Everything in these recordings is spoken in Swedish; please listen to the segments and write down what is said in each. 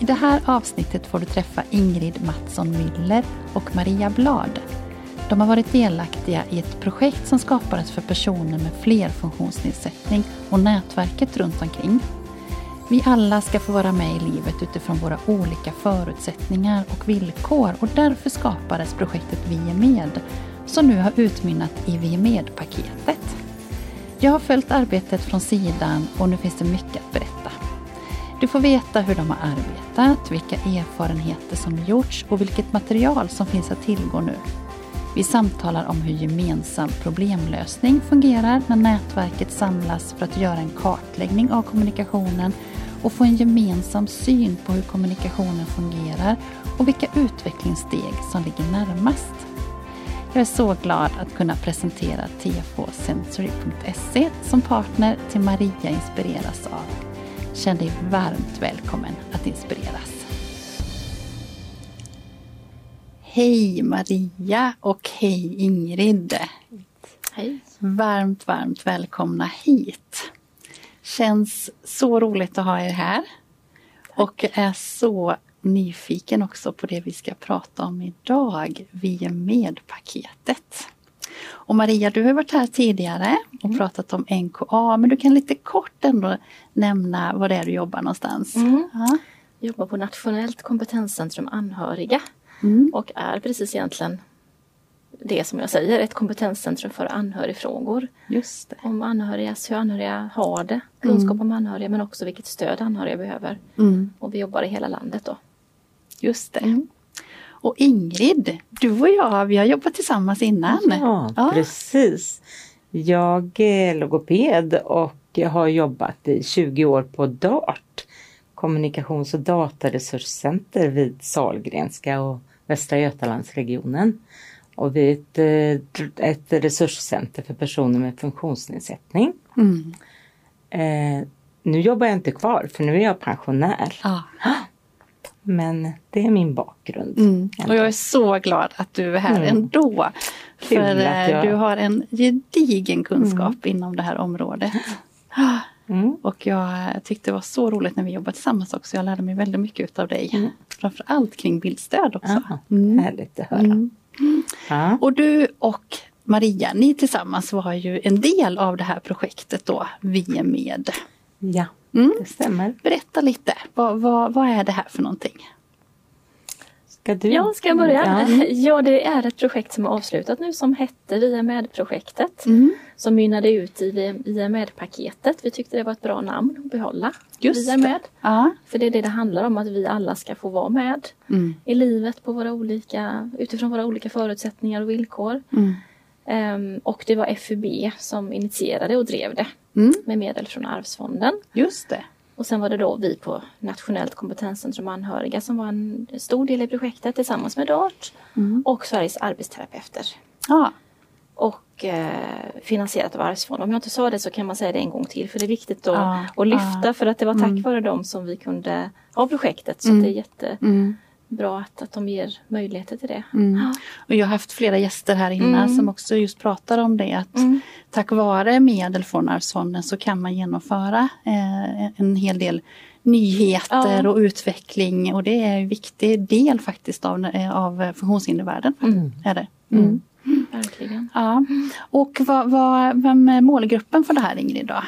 I det här avsnittet får du träffa Ingrid Mattsson Müller och Maria Blad. De har varit delaktiga i ett projekt som skapades för personer med flerfunktionsnedsättning och nätverket runt omkring. Vi alla ska få vara med i livet utifrån våra olika förutsättningar och villkor och därför skapades projektet Vi är med, som nu har utmynnat i Vi är med-paketet. Jag har följt arbetet från sidan och nu finns det mycket att berätta. Du får veta hur de har arbetat, vilka erfarenheter som gjorts och vilket material som finns att tillgå nu. Vi samtalar om hur gemensam problemlösning fungerar när nätverket samlas för att göra en kartläggning av kommunikationen och få en gemensam syn på hur kommunikationen fungerar och vilka utvecklingssteg som ligger närmast. Jag är så glad att kunna presentera tfsensory.se som partner till Maria inspireras av. Känn dig varmt välkommen att inspireras. Hej Maria och hej Ingrid. Hej. Varmt, varmt välkomna hit. Känns så roligt att ha er här. Och är så nyfiken också på det vi ska prata om idag. Vi är med-paketet. Och Maria, du har varit här tidigare och mm. pratat om NKA, men du kan lite kort ändå nämna var det är du jobbar någonstans. Mm. Ja. Jag jobbar på Nationellt kompetenscentrum anhöriga mm. och är precis egentligen det som jag säger, ett kompetenscentrum för anhörigfrågor. Just det. Om anhöriga, hur anhöriga har det, kunskap mm. om anhöriga men också vilket stöd anhöriga behöver. Mm. Och vi jobbar i hela landet då. Just det. Och Ingrid, du och jag, vi har jobbat tillsammans innan. Ja, ja. precis. Jag är logoped och jag har jobbat i 20 år på DART, kommunikations och dataresurscenter vid Salgrenska och Västra Götalandsregionen. Och vi är ett, ett resurscenter för personer med funktionsnedsättning. Mm. Eh, nu jobbar jag inte kvar för nu är jag pensionär. Ah. Men det är min bakgrund. Mm. Och jag är så glad att du är här mm. ändå. Kul för eh, jag... du har en gedigen kunskap mm. inom det här området. Mm. Och jag tyckte det var så roligt när vi jobbade tillsammans också. Jag lärde mig väldigt mycket av dig. Mm. Framförallt kring bildstöd också. Mm. Härligt att höra. Mm. Ja. Och du och Maria, ni tillsammans var ju en del av det här projektet då, Vi är med. Ja. Mm. Det stämmer. Berätta lite, vad, vad, vad är det här för någonting? Ska du? Ja, ska jag börja? Ja. ja, det är ett projekt som är avslutat nu som hette Via med-projektet. Mm. Som mynnade ut i Via med-paketet. Vi tyckte det var ett bra namn att behålla. Just Via med. Ja. För det är det det handlar om, att vi alla ska få vara med mm. i livet på våra olika, utifrån våra olika förutsättningar och villkor. Mm. Um, och det var FUB som initierade och drev det mm. med medel från Arvsfonden. Just det. Och sen var det då vi på Nationellt kompetenscentrum anhöriga som var en stor del i projektet tillsammans med DART mm. och Sveriges arbetsterapeuter. Ja. Och eh, finansierat av Arvsfonden. Om jag inte sa det så kan man säga det en gång till för det är viktigt då ja. att lyfta ja. för att det var tack mm. vare dem som vi kunde ha projektet. Så mm. det är jätte mm bra att, att de ger möjligheter till det. Mm. Och jag har haft flera gäster här innan mm. som också just pratar om det att mm. tack vare medel från Arvsfonden så kan man genomföra eh, en hel del nyheter ja. och utveckling och det är en viktig del faktiskt av, eh, av funktionshindervärlden. Mm. Är det. Mm. Verkligen. Ja. Och vad, vad, vem är målgruppen för det här Ingrid? Då?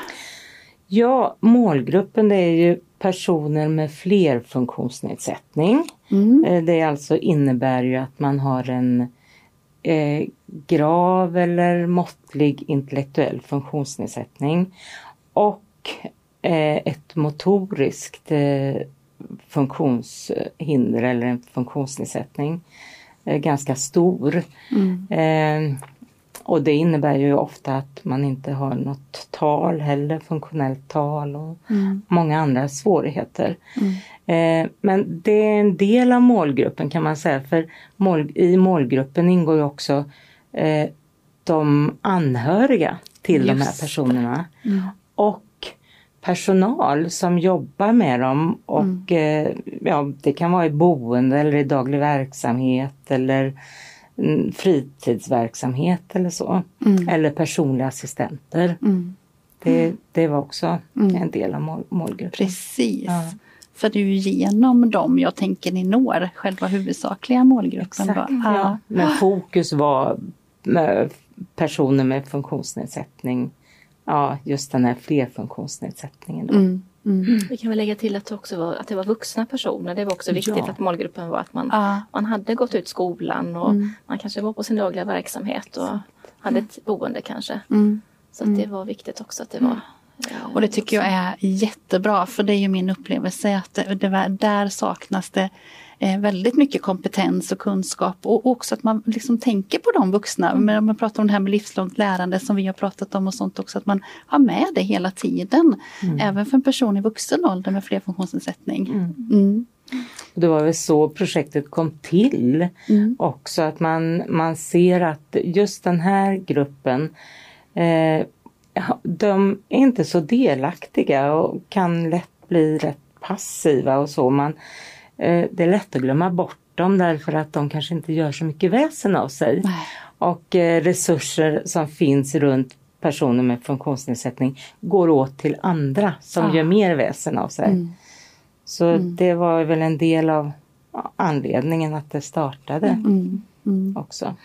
Ja, målgruppen det är ju personer med flerfunktionsnedsättning. Mm. Eh, det alltså innebär ju att man har en eh, grav eller måttlig intellektuell funktionsnedsättning och eh, ett motoriskt eh, funktionshinder eller en funktionsnedsättning. Eh, ganska stor. Mm. Och det innebär ju ofta att man inte har något tal heller, funktionellt tal och mm. många andra svårigheter. Mm. Eh, men det är en del av målgruppen kan man säga för mål, i målgruppen ingår ju också eh, de anhöriga till Just de här personerna. Mm. Och personal som jobbar med dem och mm. eh, ja, det kan vara i boende eller i daglig verksamhet eller fritidsverksamhet eller så. Mm. Eller personliga assistenter. Mm. Det, det var också mm. en del av mål, målgruppen. Precis. Ja. För det är ju genom dem jag tänker ni når själva huvudsakliga målgruppen. Exakt, ja. Men fokus var personer med funktionsnedsättning ja, just den här flerfunktionsnedsättningen. Då. Mm. Mm. Vi kan väl lägga till att det också var, att det var vuxna personer. Det var också viktigt ja. att målgruppen var att man, ja. man hade gått ut skolan och mm. man kanske var på sin dagliga verksamhet och hade ett boende kanske. Mm. Så det mm. var viktigt också att det var och det tycker jag är jättebra för det är ju min upplevelse att det, det där saknas det eh, väldigt mycket kompetens och kunskap och också att man liksom tänker på de vuxna. Mm. Men om man pratar om det här med livslångt lärande som vi har pratat om och sånt också, att man har med det hela tiden. Mm. Även för en person i vuxen ålder med flerfunktionsnedsättning. Mm. Mm. Det var väl så projektet kom till mm. också, att man, man ser att just den här gruppen eh, de är inte så delaktiga och kan lätt bli rätt passiva och så. Man, eh, det är lätt att glömma bort dem därför att de kanske inte gör så mycket väsen av sig. Och eh, resurser som finns runt personer med funktionsnedsättning går åt till andra som ja. gör mer väsen av sig. Mm. Så mm. det var väl en del av anledningen att det startade mm. mm. också.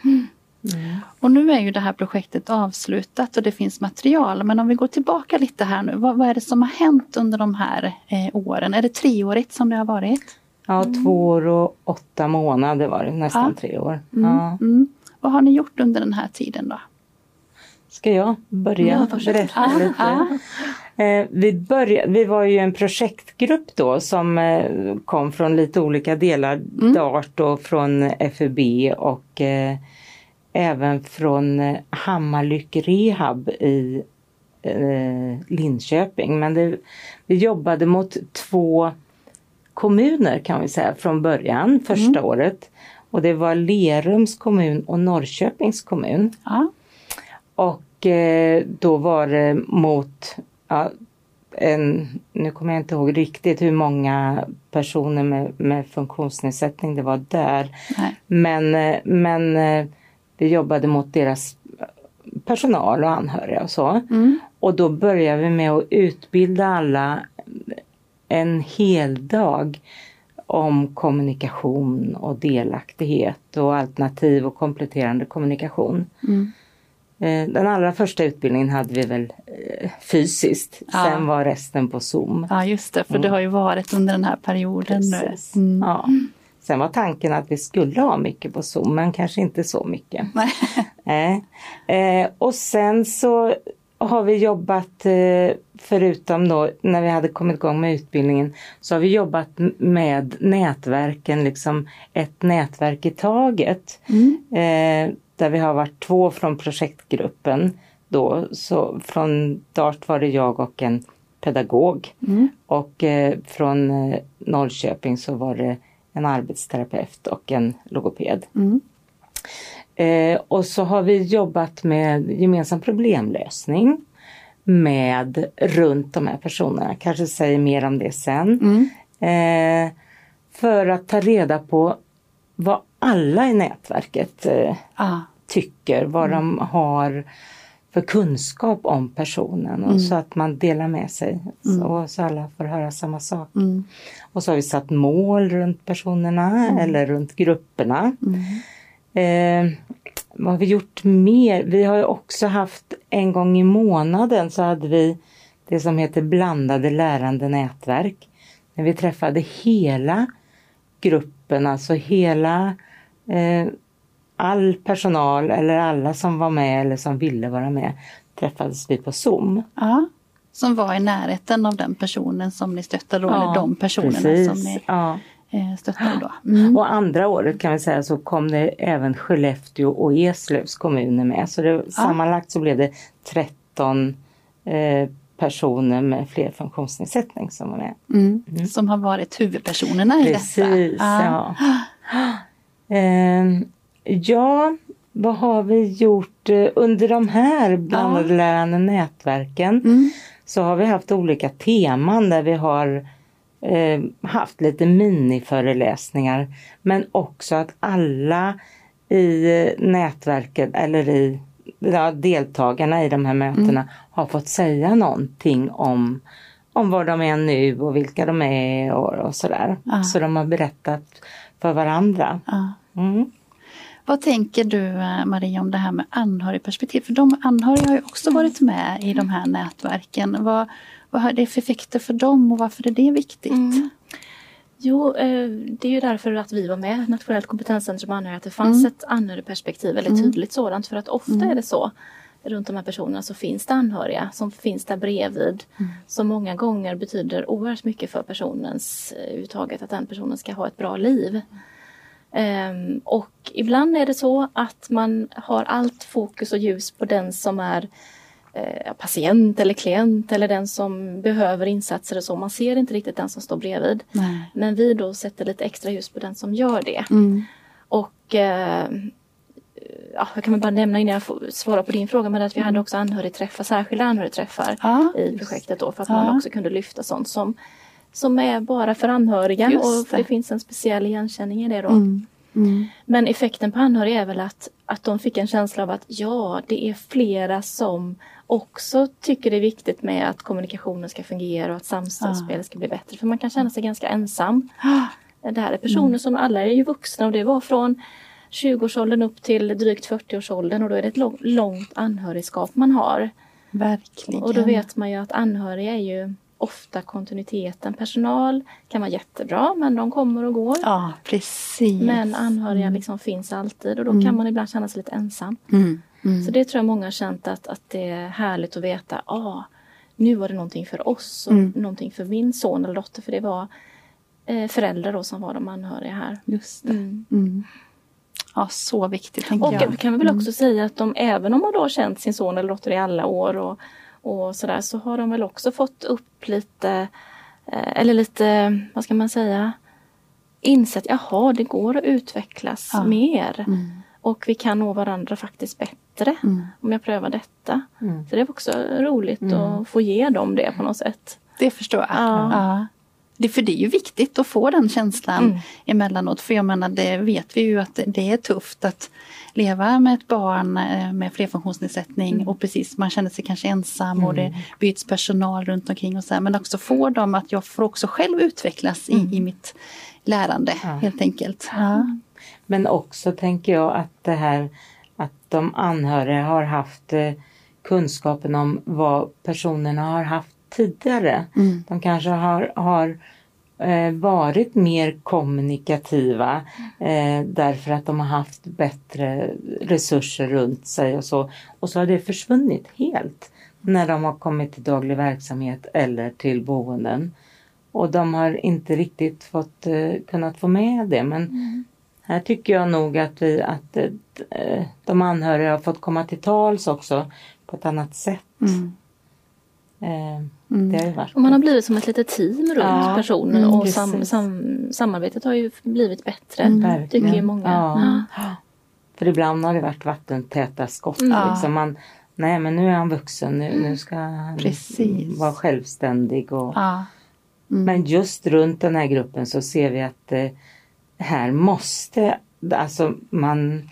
Mm. Och nu är ju det här projektet avslutat och det finns material. Men om vi går tillbaka lite här nu. Vad, vad är det som har hänt under de här eh, åren? Är det treårigt som det har varit? Ja, mm. två år och åtta månader var det, nästan ja. tre år. Mm. Ja. Mm. Vad har ni gjort under den här tiden då? Ska jag börja ja, berätta lite? Ja. Eh, vi, började, vi var ju en projektgrupp då som eh, kom från lite olika delar, mm. DART och från FUB och eh, även från eh, Hammarlyck Rehab i eh, Linköping. Men det, vi jobbade mot två kommuner kan vi säga från början, första mm. året. Och det var Lerums kommun och Norrköpings kommun. Ja. Och eh, då var det mot ja, en, nu kommer jag inte ihåg riktigt hur många personer med, med funktionsnedsättning det var där. Nej. Men, men vi jobbade mot deras personal och anhöriga och så. Mm. Och då började vi med att utbilda alla en hel dag om kommunikation och delaktighet och alternativ och kompletterande kommunikation. Mm. Eh, den allra första utbildningen hade vi väl eh, fysiskt, ja. sen var resten på Zoom. Ja just det, för mm. det har ju varit under den här perioden. Mm. Ja. Sen var tanken att vi skulle ha mycket på Zoom men kanske inte så mycket. Nej. eh, och sen så har vi jobbat, eh, förutom då när vi hade kommit igång med utbildningen, så har vi jobbat med nätverken, liksom ett nätverk i taget. Mm. Eh, där vi har varit två från projektgruppen då, så från DART var det jag och en pedagog. Mm. Och eh, från eh, Norrköping så var det en arbetsterapeut och en logoped. Mm. Eh, och så har vi jobbat med gemensam problemlösning med runt de här personerna. Kanske säger mer om det sen. Mm. Eh, för att ta reda på vad alla i nätverket eh, ah. tycker, vad mm. de har för kunskap om personen och mm. så att man delar med sig mm. och så alla får höra samma sak. Mm. Och så har vi satt mål runt personerna mm. eller runt grupperna. Mm. Eh, vad har vi gjort mer? Vi har också haft en gång i månaden så hade vi det som heter blandade lärande nätverk. När vi träffade hela gruppen, alltså hela eh, all personal eller alla som var med eller som ville vara med träffades vi på Zoom. Ja, som var i närheten av den personen som ni stöttade då, ja, eller de personerna precis. som ni ja. Eh, stöttade då. Mm. Och andra året kan vi säga så kom det även Skellefteå och Eslövs kommuner med. Så det, ja. sammanlagt så blev det 13 eh, personer med flerfunktionsnedsättning som var med. Mm. Mm. Som har varit huvudpersonerna i Precis, detta. Ja. Eh, ja, vad har vi gjort eh, under de här blandade nätverken? Mm. Så har vi haft olika teman där vi har eh, haft lite miniföreläsningar men också att alla i nätverket eller i ja, deltagarna i de här mötena mm. har fått säga någonting om, om var de är nu och vilka de är och, och sådär. Ja. Så de har berättat för varandra. Mm. Vad tänker du Maria om det här med anhörigperspektiv? För de anhöriga har ju också varit med i de här nätverken. Vad, vad har det för effekter för dem och varför är det viktigt? Mm. Jo, eh, det är ju därför att vi var med Nationellt kompetenscentrum anhöriga, att det fanns mm. ett anhörigperspektiv, eller mm. tydligt sådant. För att ofta mm. är det så runt de här personerna så finns det anhöriga som finns där bredvid. Mm. Som många gånger betyder oerhört mycket för personens eh, överhuvudtaget, att den personen ska ha ett bra liv. Um, och ibland är det så att man har allt fokus och ljus på den som är eh, patient eller klient eller den som behöver insatser och så. Man ser inte riktigt den som står bredvid. Nej. Men vi då sätter lite extra ljus på den som gör det. Mm. Och eh, ja, jag kan väl bara nämna innan jag svarar på din fråga, men att vi hade mm. också anhörigträffar, särskilda anhörigträffar ah, i projektet då för att ah. man också kunde lyfta sånt som, som är bara för anhöriga just och det. det finns en speciell igenkänning i det då. Mm. Mm. Men effekten på anhöriga är väl att, att de fick en känsla av att ja, det är flera som också tycker det är viktigt med att kommunikationen ska fungera och att samspelspelet ska bli bättre. För man kan känna sig ganska ensam. Det här är personer mm. som alla är ju vuxna och det var från 20-årsåldern upp till drygt 40-årsåldern och då är det ett långt anhörigskap man har. Verkligen. Och då vet man ju att anhöriga är ju ofta kontinuiteten. Personal kan vara jättebra men de kommer och går. Ja precis. Men anhöriga mm. liksom finns alltid och då mm. kan man ibland känna sig lite ensam. Mm. Mm. Så det tror jag många har känt att, att det är härligt att veta, ah, nu var det någonting för oss och mm. någonting för min son eller dotter för det var eh, föräldrar då som var de anhöriga här. Just. Mm. mm. Ja, så viktigt. Och jag. kan vi väl också säga att de, även om man då har känt sin son eller dotter i alla år och, och sådär, så har de väl också fått upp lite, eh, eller lite, vad ska man säga, insett, jaha, det går att utvecklas ja. mer. Mm. Och vi kan nå varandra faktiskt bättre mm. om jag prövar detta. Mm. Så det är också roligt mm. att få ge dem det på något sätt. Det förstår jag. Ja. ja. Det, för det är ju viktigt att få den känslan mm. emellanåt. För jag menar det vet vi ju att det är tufft att leva med ett barn eh, med flerfunktionsnedsättning mm. och precis man känner sig kanske ensam mm. och det mm. byts personal runt omkring och så här, Men också få dem att jag får också själv utvecklas i, mm. i mitt lärande ja. helt enkelt. Ja. Men också tänker jag att det här att de anhöriga har haft eh, kunskapen om vad personerna har haft tidigare. Mm. De kanske har, har eh, varit mer kommunikativa eh, därför att de har haft bättre resurser runt sig och så. Och så har det försvunnit helt när de har kommit till daglig verksamhet eller till boenden. Och de har inte riktigt fått eh, kunnat få med det men mm. Här tycker jag nog att, vi, att eh, de anhöriga har fått komma till tals också på ett annat sätt. Mm. Eh, mm. och man har blivit som ett litet team runt ja, personen mm, och sam, sam, samarbetet har ju blivit bättre. Mm. Tycker ju många. Ja. Ja. För ibland har det varit vattentäta skott. Mm. Liksom man, nej men nu är han vuxen, nu, nu ska han Precis. vara självständig. Och, mm. Men just runt den här gruppen så ser vi att eh, här måste, alltså man,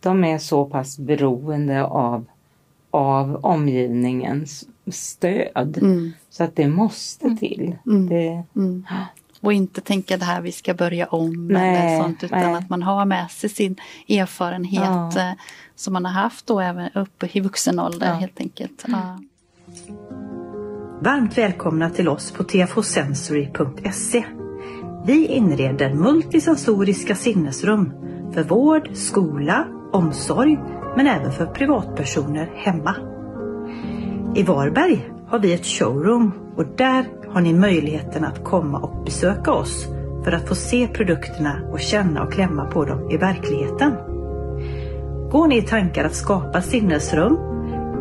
de är så pass beroende av, av omgivningens stöd mm. så att det måste mm. till. Mm. Det, mm. Och inte tänka det här vi ska börja om nej, eller sånt utan nej. att man har med sig sin erfarenhet ja. Eh, som man har haft då även uppe i vuxen ålder ja. helt enkelt. Ja. Varmt välkomna till oss på tfosensory.se vi inreder multisensoriska sinnesrum för vård, skola, omsorg men även för privatpersoner hemma. I Varberg har vi ett showroom och där har ni möjligheten att komma och besöka oss för att få se produkterna och känna och klämma på dem i verkligheten. Går ni i tankar att skapa sinnesrum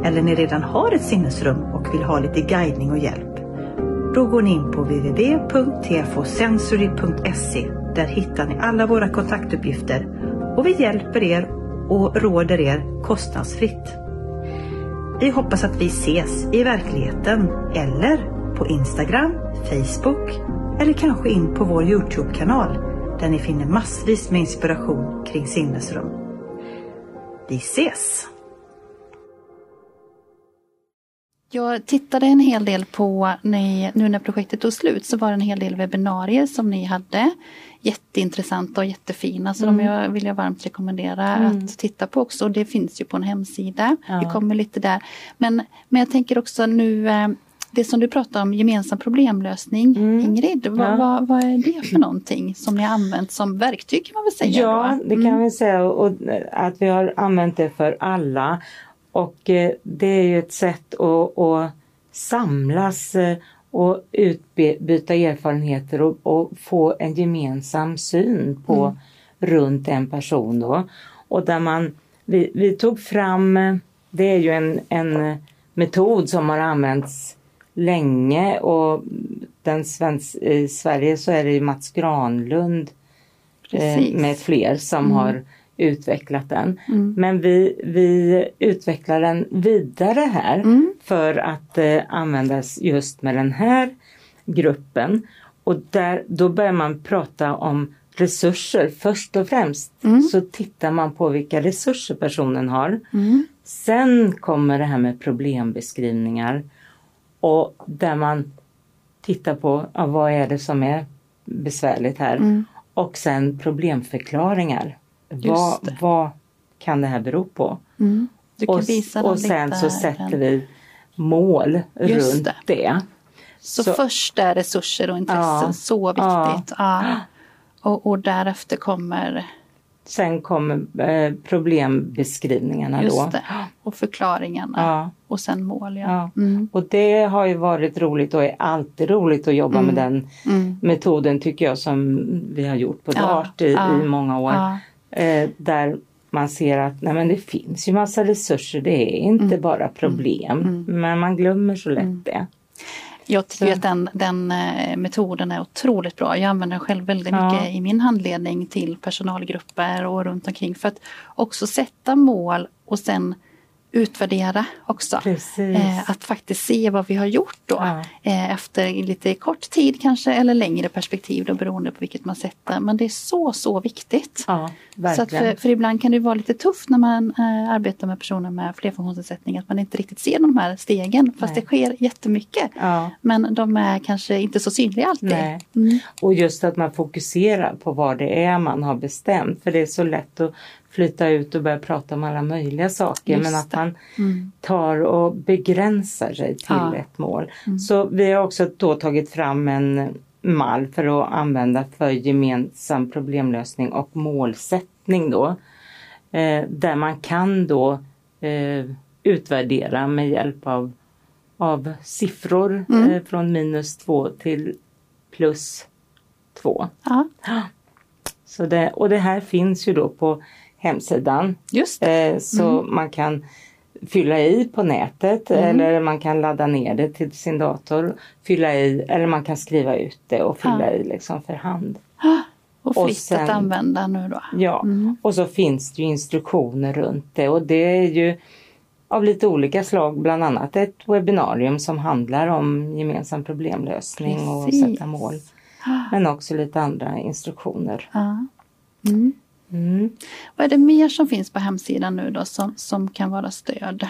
eller ni redan har ett sinnesrum och vill ha lite guidning och hjälp? Då går ni in på www.tfosensory.se. Där hittar ni alla våra kontaktuppgifter och vi hjälper er och råder er kostnadsfritt. Vi hoppas att vi ses i verkligheten eller på Instagram, Facebook eller kanske in på vår Youtube-kanal där ni finner massvis med inspiration kring sinnesrum. Vi ses! Jag tittade en hel del på, när, nu när projektet tog slut, så var det en hel del webbinarier som ni hade. Jätteintressanta och jättefina, så mm. de vill jag varmt rekommendera mm. att titta på också. Det finns ju på en hemsida. Ja. Det kommer lite där. Men, men jag tänker också nu eh, det som du pratar om, gemensam problemlösning, mm. Ingrid, vad, ja. vad, vad, är det för någonting som ni har använt som verktyg kan man väl säga? Ja, då? det kan mm. vi säga och att vi har använt det för alla. Och eh, det är ju ett sätt att, att samlas eh, och utbyta erfarenheter och, och, få en gemensam syn på mm. runt en person då. Och där man, vi, vi tog fram, eh, det är ju en, en metod som har använts länge och den svensk, i Sverige så är det Mats Granlund eh, med fler som mm. har utvecklat den. Mm. Men vi, vi utvecklar den vidare här mm. för att eh, användas just med den här gruppen. Och där, då börjar man prata om resurser. Först och främst mm. så tittar man på vilka resurser personen har. Mm. Sen kommer det här med problembeskrivningar och där man tittar på ja, vad är det som är besvärligt här. Mm. Och sen problemförklaringar. Vad, vad kan det här bero på? Mm. och, och sen så sätter vi mål runt det. det. Så, så först är resurser och intressen ja, så viktigt. Ja. ja. Och, och därefter kommer Sen kommer eh, problembeskrivningarna Just då. Det. Och förklaringarna. Och sen mål. Ja. Mm. Och det har ju varit roligt och är alltid roligt att jobba mm. med den mm. metoden tycker jag som vi har gjort på DART i, i många år. Eh, där man ser att nej men det finns ju massa resurser, det är inte mm. bara problem. Mm. Men man glömmer så lätt mm. det. Jag tycker att den, den eh, metoden är otroligt bra. Jag använder den själv väldigt ja. mycket i min handledning till personalgrupper och runt omkring för att också sätta mål och sen utvärdera också. Eh, att faktiskt se vad vi har gjort då ja. eh, efter lite kort tid kanske eller längre perspektiv då beroende på vilket man sätter. Men det är så så viktigt. Ja, så för, för, ibland kan det vara lite tufft när man eh, arbetar med personer med flerfunktionsnedsättning att man inte riktigt ser de här stegen fast Nej. det sker jättemycket. Ja. Men de är kanske inte så synliga alltid. Mm. Och just att man fokuserar på vad det är man har bestämt för det är så lätt att flyta ut och börja prata om alla möjliga saker Just men att man mm. tar och begränsar sig till ja. ett mål. Mm. Så vi har också då tagit fram en mall för att använda för gemensam problemlösning och målsättning då. Eh, där man kan då eh, utvärdera med hjälp av, av siffror mm. eh, från minus två till plus två. Ja. Så det, och det här finns ju då på hemsidan. Just eh, så mm. man kan fylla i på nätet mm. eller man kan ladda ner det till sin dator. Fylla i eller man kan skriva ut det och fylla ja. i liksom för hand. Och fritt och sen, att använda nu då. Ja, mm. och så finns det ju instruktioner runt det och det är ju av lite olika slag, bland annat ett webbinarium som handlar om gemensam problemlösning Precis. och sätta mål. Men också lite andra instruktioner. Ja. Mm. Mm. Vad är det mer som finns på hemsidan nu då som, som kan vara stöd?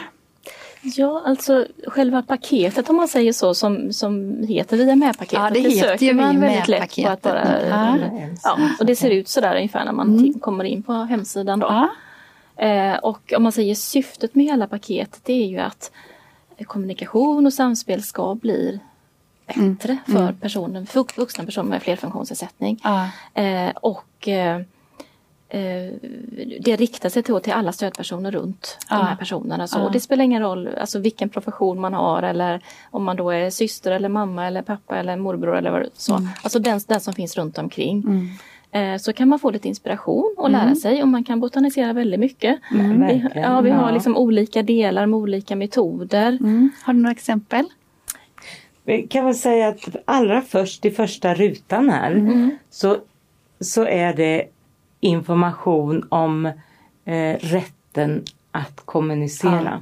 Ja, alltså själva paketet om man säger så som, som heter Vi är med-paketet. Ja, det, det heter ju man väldigt lätt på att bara, ja. ja. och det ser ut sådär ungefär när man mm. kommer in på hemsidan då. Ja. Eh, och om man säger syftet med hela paketet det är ju att kommunikation och samspel ska bli bättre mm. för mm. personen, vuxna personer med flerfunktionsnedsättning. Ja. Eh, och eh, det riktar sig till, till alla stödpersoner runt ja. de här personerna. Så, ja. Det spelar ingen roll alltså, vilken profession man har eller om man då är syster eller mamma eller pappa eller morbror eller vad så. Mm. Alltså den, den som finns runt omkring. Mm. Eh, så kan man få lite inspiration och lära mm. sig och man kan botanisera väldigt mycket. Mm. Vi, ja, vi har liksom olika delar med olika metoder. Mm. Har du några exempel? Vi kan väl säga att allra först i första rutan här mm. så, så är det information om eh, rätten att kommunicera. Ja.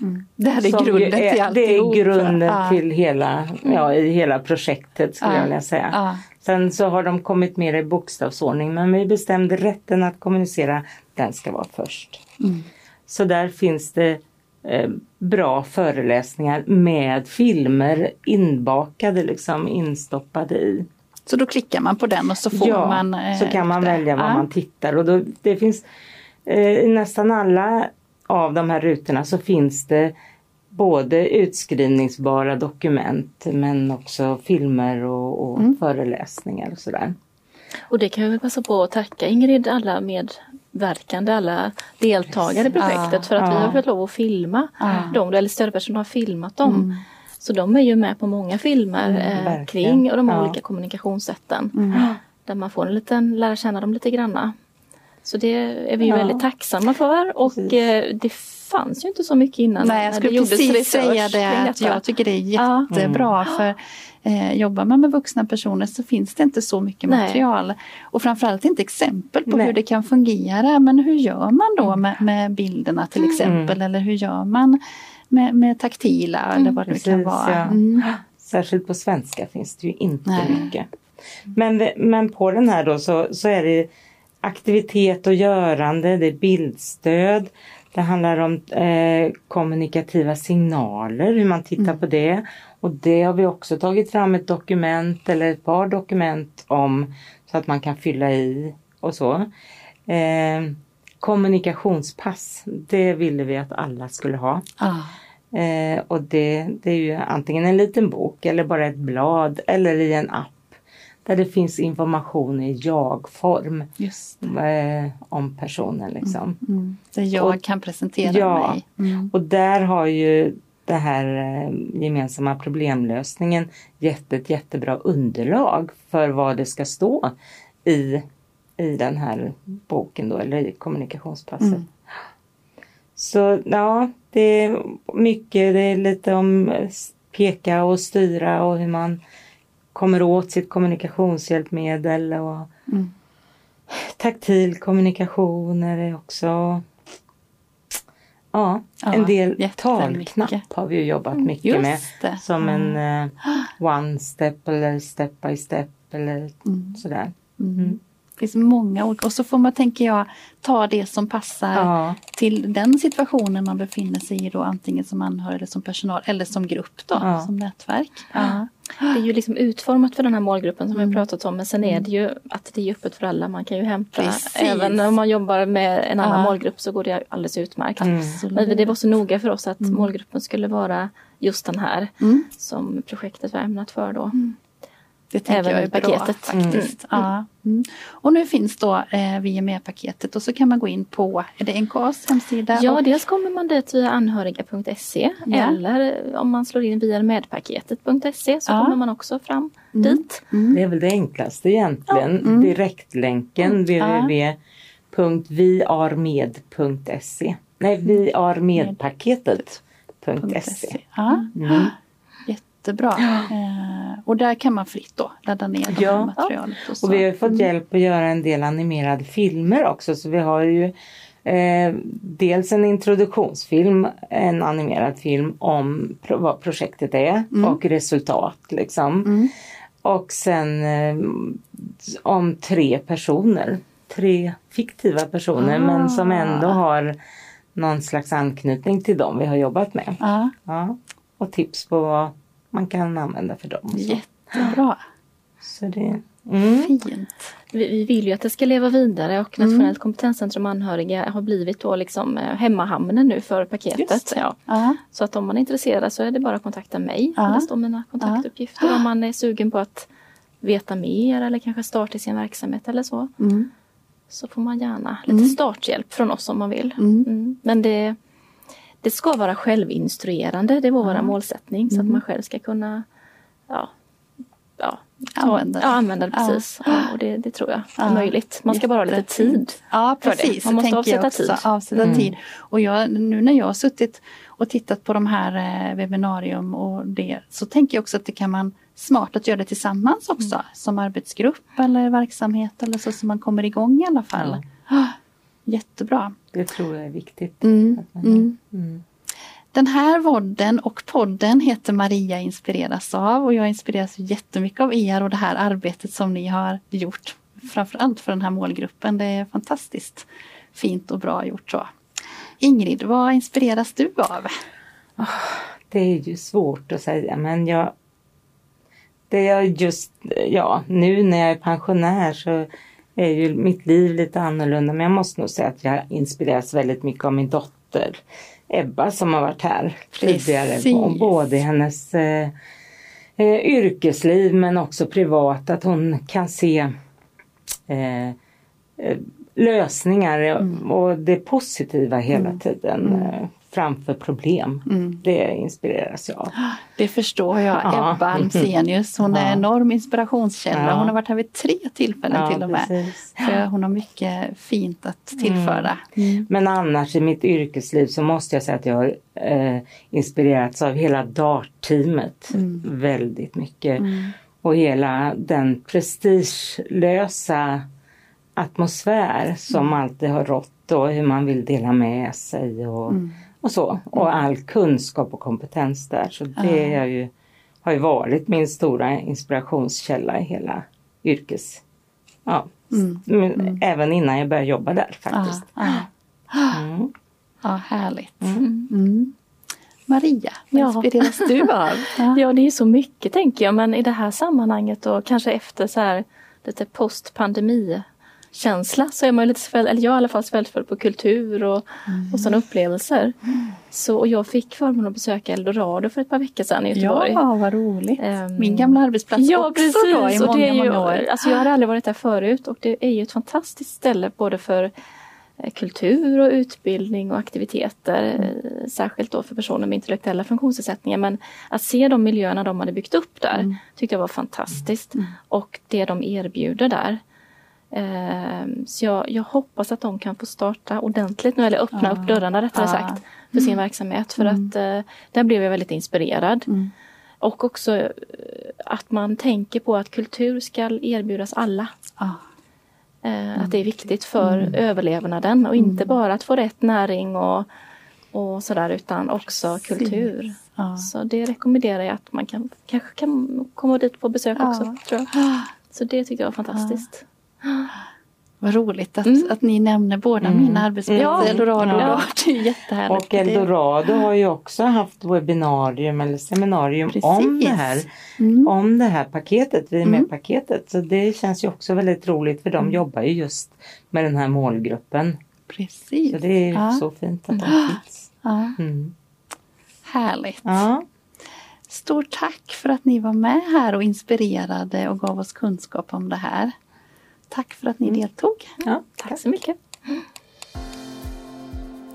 Mm. Det här är Som grunden är, till alltihop. Det är grunden ja. till hela, ja, i hela projektet skulle ja. jag vilja säga. Sen så har de kommit mer i bokstavsordning men vi bestämde rätten att kommunicera, den ska vara först. Mm. Så där finns det eh, bra föreläsningar med filmer inbakade, liksom instoppade i. Så då klickar man på den och så får ja, man... Eh, så kan man välja var ja. man tittar och då, det finns eh, i nästan alla av de här rutorna så finns det både utskrivningsbara dokument men också filmer och, och mm. föreläsningar och sådär. Och det kan jag väl passa på att tacka Ingrid, alla medverkande, alla deltagare i projektet ja, för att ja. vi har fått lov att filma ja. dem, eller stödpersoner har filmat dem. Mm. Så de är ju med på många filmer mm, eh, kring och de ja. olika kommunikationssätten. Mm. Där man får en liten, lära känna dem lite granna. Så det är vi ja. väldigt tacksamma för och eh, det fanns ju inte så mycket innan. Nej, jag skulle precis säga det att jag tycker det är jättebra mm. för eh, jobbar man med vuxna personer så finns det inte så mycket Nej. material. Och framförallt inte exempel på Nej. hur det kan fungera. Men hur gör man då mm. med, med bilderna till mm. exempel eller hur gör man med, med taktila mm, eller vad det precis, kan vara. Ja. Mm. Särskilt på svenska finns det ju inte Nej. mycket. Men, men på den här då så, så är det aktivitet och görande, det är bildstöd. Det handlar om eh, kommunikativa signaler, hur man tittar mm. på det. Och det har vi också tagit fram ett dokument eller ett par dokument om så att man kan fylla i och så. Eh, kommunikationspass, det ville vi att alla skulle ha. Ah. Eh, och det, det är ju antingen en liten bok eller bara ett blad eller i en app där det finns information i jag-form eh, om personen. Liksom. Mm, mm. Där jag och, kan presentera ja, mig. Mm. Och där har ju det här eh, gemensamma problemlösningen gett ett jättebra underlag för vad det ska stå i, i den här boken då, eller i kommunikationspasset. Mm. Så ja, det är mycket, det är lite om peka och styra och hur man kommer åt sitt kommunikationshjälpmedel och mm. taktil kommunikation är det också. Ja, ja en del talknapp har vi jobbat mm, mycket med. Det. Som mm. en uh, one step eller step by step eller mm. sådär. Mm. Mm. Det finns många olika och så får man, tänker jag, ta det som passar ja. till den situationen man befinner sig i då antingen som anhörig eller som personal eller som grupp då, ja. som nätverk. Ja. Det är ju liksom utformat för den här målgruppen som mm. vi pratat om men sen är det ju att det är öppet för alla. Man kan ju hämta, Precis. även om man jobbar med en annan målgrupp så går det alldeles utmärkt. Mm. Men det var så noga för oss att mm. målgruppen skulle vara just den här mm. som projektet var ämnat för då. Mm. Det tänker Även jag är paketet. bra faktiskt. Mm. Ja. Mm. Och nu finns då eh, Vi är med-paketet och så kan man gå in på, är det NKAs hemsida? Ja, och... dels kommer man dit via anhöriga.se ja. eller om man slår in via medpaketet.se så ja. kommer man också fram mm. dit. Mm. Det är väl det enklaste egentligen. Ja. Mm. Direktlänken mm. www.viarmed.se Nej, viarmedpaketet.se. Ja. Jättebra. Eh, och där kan man fritt då ladda ner det ja. materialet. Och, så. och vi har fått mm. hjälp att göra en del animerade filmer också så vi har ju eh, dels en introduktionsfilm, en animerad film om pro vad projektet är mm. och resultat liksom. Mm. Och sen eh, om tre personer, tre fiktiva personer ah. men som ändå har någon slags anknytning till dem vi har jobbat med. Ah. Ja. Och tips på vad man kan använda för dem. Jättebra. Så det, mm. Fint. Vi, vi, vill ju att det ska leva vidare och Nationellt mm. kompetenscentrum anhöriga har blivit då liksom eh, hemmahamnen nu för paketet. Ja. Uh Så att om man är intresserad så är det bara att kontakta mig. Uh Där står mina kontaktuppgifter uh om man är sugen på att veta mer eller kanske starta sin verksamhet eller så. Mm. så får man gärna lite mm. starthjälp från oss om man vill. Mm. mm. Men det, det ska vara självinstruerande, det vår mm. målsättning så att man själv ska kunna ja, ja, använda det. Ja, använda det precis. Ja. och det, det, tror jag är möjligt. Man ska bara ha lite tid Ja precis, Man måste avsätta tid. Avsätta mm. tid. Och jag, nu när jag har suttit och tittat på de här eh, webbinarium och det så tänker jag också att det kan man smart att göra det tillsammans också mm. som arbetsgrupp eller verksamhet eller så så man kommer igång i alla fall. Ja. Jättebra. Det tror jag är viktigt. Mm. Mm. mm. Den här vodden och podden heter Maria inspireras av och jag inspireras jättemycket av er och det här arbetet som ni har gjort. Framförallt för den här målgruppen. Det är fantastiskt fint och bra gjort så. Ingrid, vad inspireras du av? Oh, det är ju svårt att säga men jag det är just, ja nu när jag är pensionär så är ju mitt liv lite annorlunda men jag måste nog säga att jag inspireras väldigt mycket av min dotter Ebba som har varit här tidigare. Om både hennes eh, eh, yrkesliv men också privat. Att hon kan se eh, eh lösningar mm. och det positiva hela mm. tiden. Mm. Framför problem. Mm. Det inspireras jag av. Det förstår jag. Ja. Ebba Almsenius, hon är enorm inspirationskälla. Ja. Hon har varit här vid tre tillfällen ja, till och med. För hon har mycket fint att tillföra. Mm. Mm. Men annars i mitt yrkesliv så måste jag säga att jag har eh, inspirerats av hela DART-teamet mm. väldigt mycket. Mm. Och hela den prestigelösa atmosfär som mm. alltid har rått och hur man vill dela med sig. Och, och så. Och mm. all kunskap och kompetens där. Så det är ju, har ju varit min stora inspirationskälla i hela yrkes... Ja, mm. Mm. Även innan jag började jobba där faktiskt. Mm. Ja, härligt. Mm. mm. Maria, vad ja. inspireras du av? ja, det är så mycket tänker jag, men i det här sammanhanget och kanske efter så här lite postpandemi känsla så är man lite svält, eller jag är i alla fall svältfödd på kultur och, mm. och sådana upplevelser. Mm. Så och jag fick förmånen att besöka Eldorado för ett par veckor sedan i Göteborg. Ja, vad roligt! Um, Min gamla arbetsplats ja, också precis. då i många, ju, många år. Alltså jag hade aldrig varit där förut och det är ju ett fantastiskt ställe både för eh, kultur och utbildning och aktiviteter. Mm. Särskilt då för personer med intellektuella funktionsnedsättningar. Men att se de miljöerna de hade byggt upp där mm. tyckte jag var fantastiskt. Mm. Och det de erbjuder där. Ehm, så jag, jag, hoppas att de kan få starta ordentligt nu, eller öppna ja. upp dörrarna rättare ja. sagt, för sin mm. verksamhet. För mm. att uh, där blev jag väldigt inspirerad. Mm. Och också uh, att man tänker på att kultur ska erbjudas alla. Ja. Uh, att det är viktigt för mm. överlevnaden och inte mm. bara att få rätt näring och, och sådär utan också kultur. Så det rekommenderar jag att man kan, kanske kan komma dit på besök också. Tror jag. Så det tyckte jag var fantastiskt. Vad roligt att, mm. att ni nämner båda mm. mina arbetsplatser, ja. Eldorado ja. Det är jättehärligt. Och Eldorado har ju också haft webbinarium eller seminarium Precis. om det här. Mm. Om det här paketet, vi är med mm. paketet. Så det känns ju också väldigt roligt för de mm. jobbar ju just med den här målgruppen. Precis. Så det är ja. så fint att de finns. Ja. Mm. Härligt. Ja. Stort tack för att ni var med här och inspirerade och gav oss kunskap om det här. Tack för att ni deltog. Ja, tack, tack så mycket.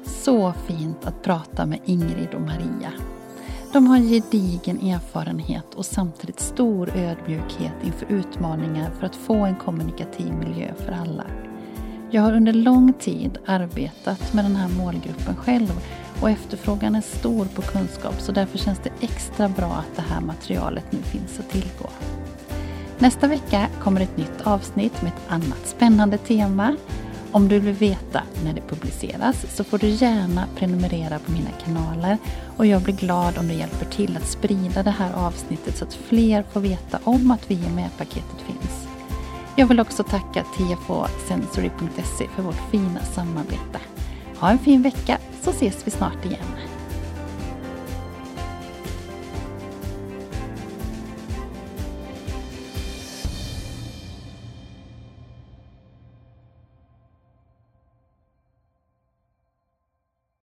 Så fint att prata med Ingrid och Maria. De har gedigen erfarenhet och samtidigt stor ödmjukhet inför utmaningar för att få en kommunikativ miljö för alla. Jag har under lång tid arbetat med den här målgruppen själv och efterfrågan är stor på kunskap så därför känns det extra bra att det här materialet nu finns att tillgå. Nästa vecka kommer ett nytt avsnitt med ett annat spännande tema. Om du vill veta när det publiceras så får du gärna prenumerera på mina kanaler och jag blir glad om du hjälper till att sprida det här avsnittet så att fler får veta om att Vi är med-paketet finns. Jag vill också tacka tfosensory.se för vårt fina samarbete. Ha en fin vecka så ses vi snart igen.